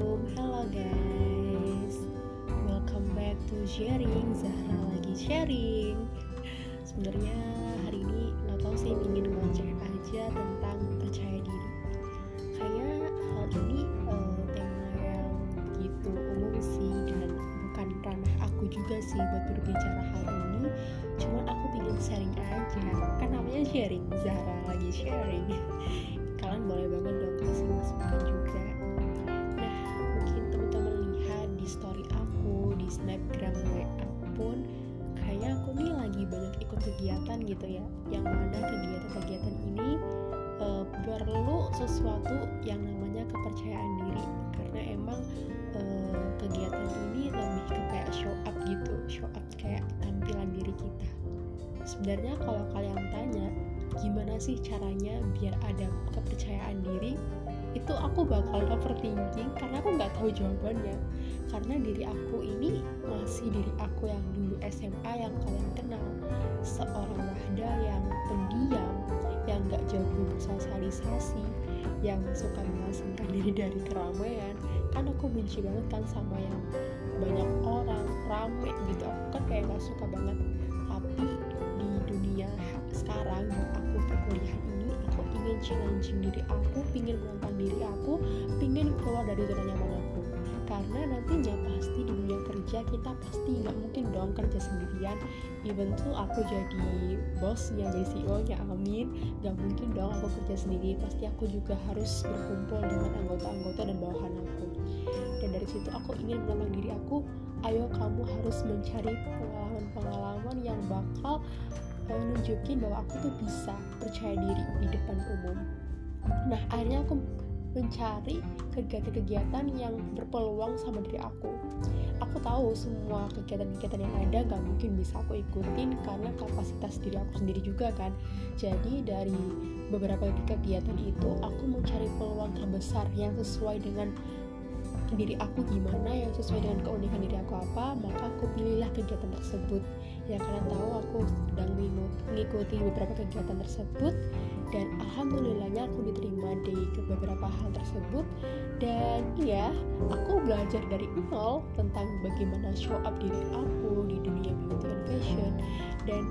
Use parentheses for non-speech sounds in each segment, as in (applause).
Assalamualaikum, hello guys. Welcome back to sharing, Zahra lagi sharing. Sebenarnya hari ini nggak tahu sih ingin ngoceh aja tentang percaya diri. Kayaknya hal ini uh, tema yang gitu umum sih dan bukan ranah aku juga sih buat berbicara hal ini. Cuman aku ingin sharing aja, kan namanya sharing, Zahra lagi sharing. (laughs) Kalian boleh banget dong kasih masukan juga sesuatu yang namanya kepercayaan diri. Karena emang uh, kegiatan ini lebih ke kayak show up gitu show up kayak tampilan diri kita. Sebenarnya kalau kalian tanya gimana sih caranya biar ada kepercayaan diri itu aku bakal overthinking karena aku nggak tahu jawabannya. Karena diri aku ini masih diri aku yang dulu SMA yang kalian kenal. Seorang Wahda yang pendiam yang nggak jago bersosialisasi yang suka mengasingkan diri dari keramaian kan aku benci banget kan sama yang banyak orang rame gitu. Aku kan kayak nggak suka banget. Tapi di dunia sekarang yang aku perkuliahan ini aku ingin challenging diri aku pingin menantang diri aku pingin keluar dari zona nyaman aku. Karena nantinya pasti di dunia kerja kita pasti nggak mungkin dong kerja sendirian. Even tuh aku jadi bosnya jadi CEO nya amin. Nggak mungkin dong aku kerja sendiri. Pasti aku juga harus berkumpul dengan anggota-anggota dan bawahan aku. Dan dari situ aku ingin menantang diri aku. Ayo kamu harus mencari pengalaman-pengalaman yang bakal uh, nunjukin bahwa aku tuh bisa percaya diri di depan umum. Nah akhirnya aku mencari kegiatan-kegiatan yang berpeluang sama diri aku. Aku tahu semua kegiatan-kegiatan yang ada gak mungkin bisa aku ikutin karena kapasitas diri aku sendiri juga kan? Jadi dari beberapa kegiatan itu aku mencari peluang terbesar yang sesuai dengan diri aku gimana yang sesuai dengan keunikan diri aku apa maka aku pilihlah kegiatan tersebut. Ya kalian tahu aku sedang mengikuti beberapa kegiatan tersebut dan alhamdulillahnya aku diterima di beberapa hal tersebut. Dan ya aku belajar dari nol tentang bagaimana show up diri aku di dunia beauty and fashion. Dan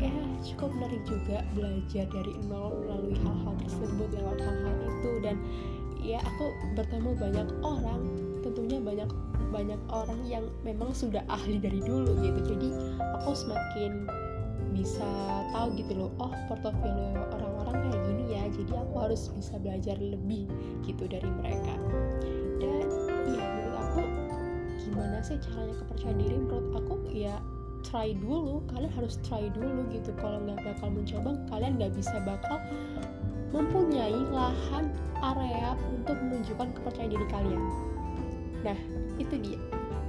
ya cukup menarik juga belajar dari nol melalui hal-hal tersebut lewat hal-hal itu. Dan ya aku bertemu banyak orang banyak orang yang memang sudah ahli dari dulu gitu. Jadi aku semakin bisa tahu gitu loh oh portofolio orang-orang kayak gini ya jadi aku harus bisa belajar lebih gitu dari mereka. Dan ya menurut aku gimana sih caranya kepercayaan diri? Menurut aku ya try dulu. Kalian harus try dulu gitu. Kalau nggak bakal mencoba kalian nggak bisa bakal mempunyai lahan area untuk menunjukkan kepercayaan diri kalian nah itu dia.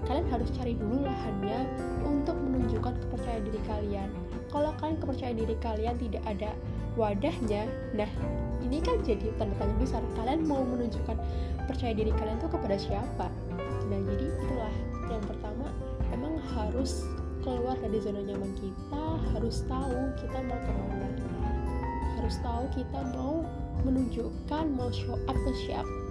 Kalian harus cari dulu lahannya untuk menunjukkan kepercayaan diri kalian. Kalau kalian kepercayaan diri kalian tidak ada wadahnya nah ini kan jadi tanda tanya besar. Kalian mau menunjukkan percaya diri kalian tuh kepada siapa? Nah jadi itulah yang pertama emang harus keluar dari zona nyaman kita harus tahu kita mau ke mana. Harus tahu kita mau menunjukkan mau show up ke siapa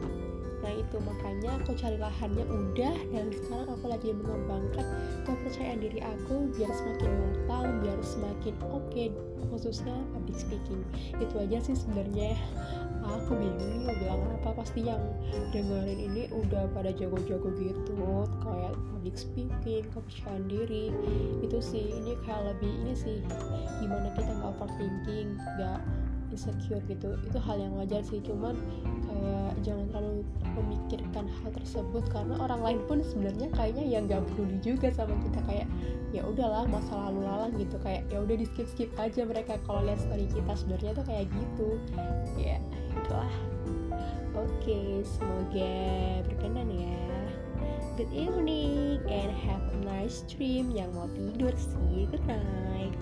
nah itu makanya aku cari lahannya udah dan sekarang aku lagi mengembangkan kepercayaan diri aku biar semakin matang biar semakin oke okay, khususnya public speaking. Itu aja sih sebenarnya. Aku bingung mau bilang apa. Pasti yang dengerin ini udah pada jago-jago gitu. Kayak public speaking kepercayaan diri. Itu sih ini kayak lebih ini sih gimana kita nggak overthinking nggak insecure gitu. Itu hal yang wajar sih. Cuman kayak jangan terlalu memikirkan hal tersebut karena orang lain pun sebenarnya kayaknya yang gak peduli juga sama kita. Kayak ya udahlah masa lalu lalang gitu. Kayak ya udah di skip skip aja mereka. Kalau lihat story kita sebenarnya tuh kayak gitu. Ya itulah. Oke okay, semoga berkenan ya. Good evening and have a nice dream yang mau tidur sih good night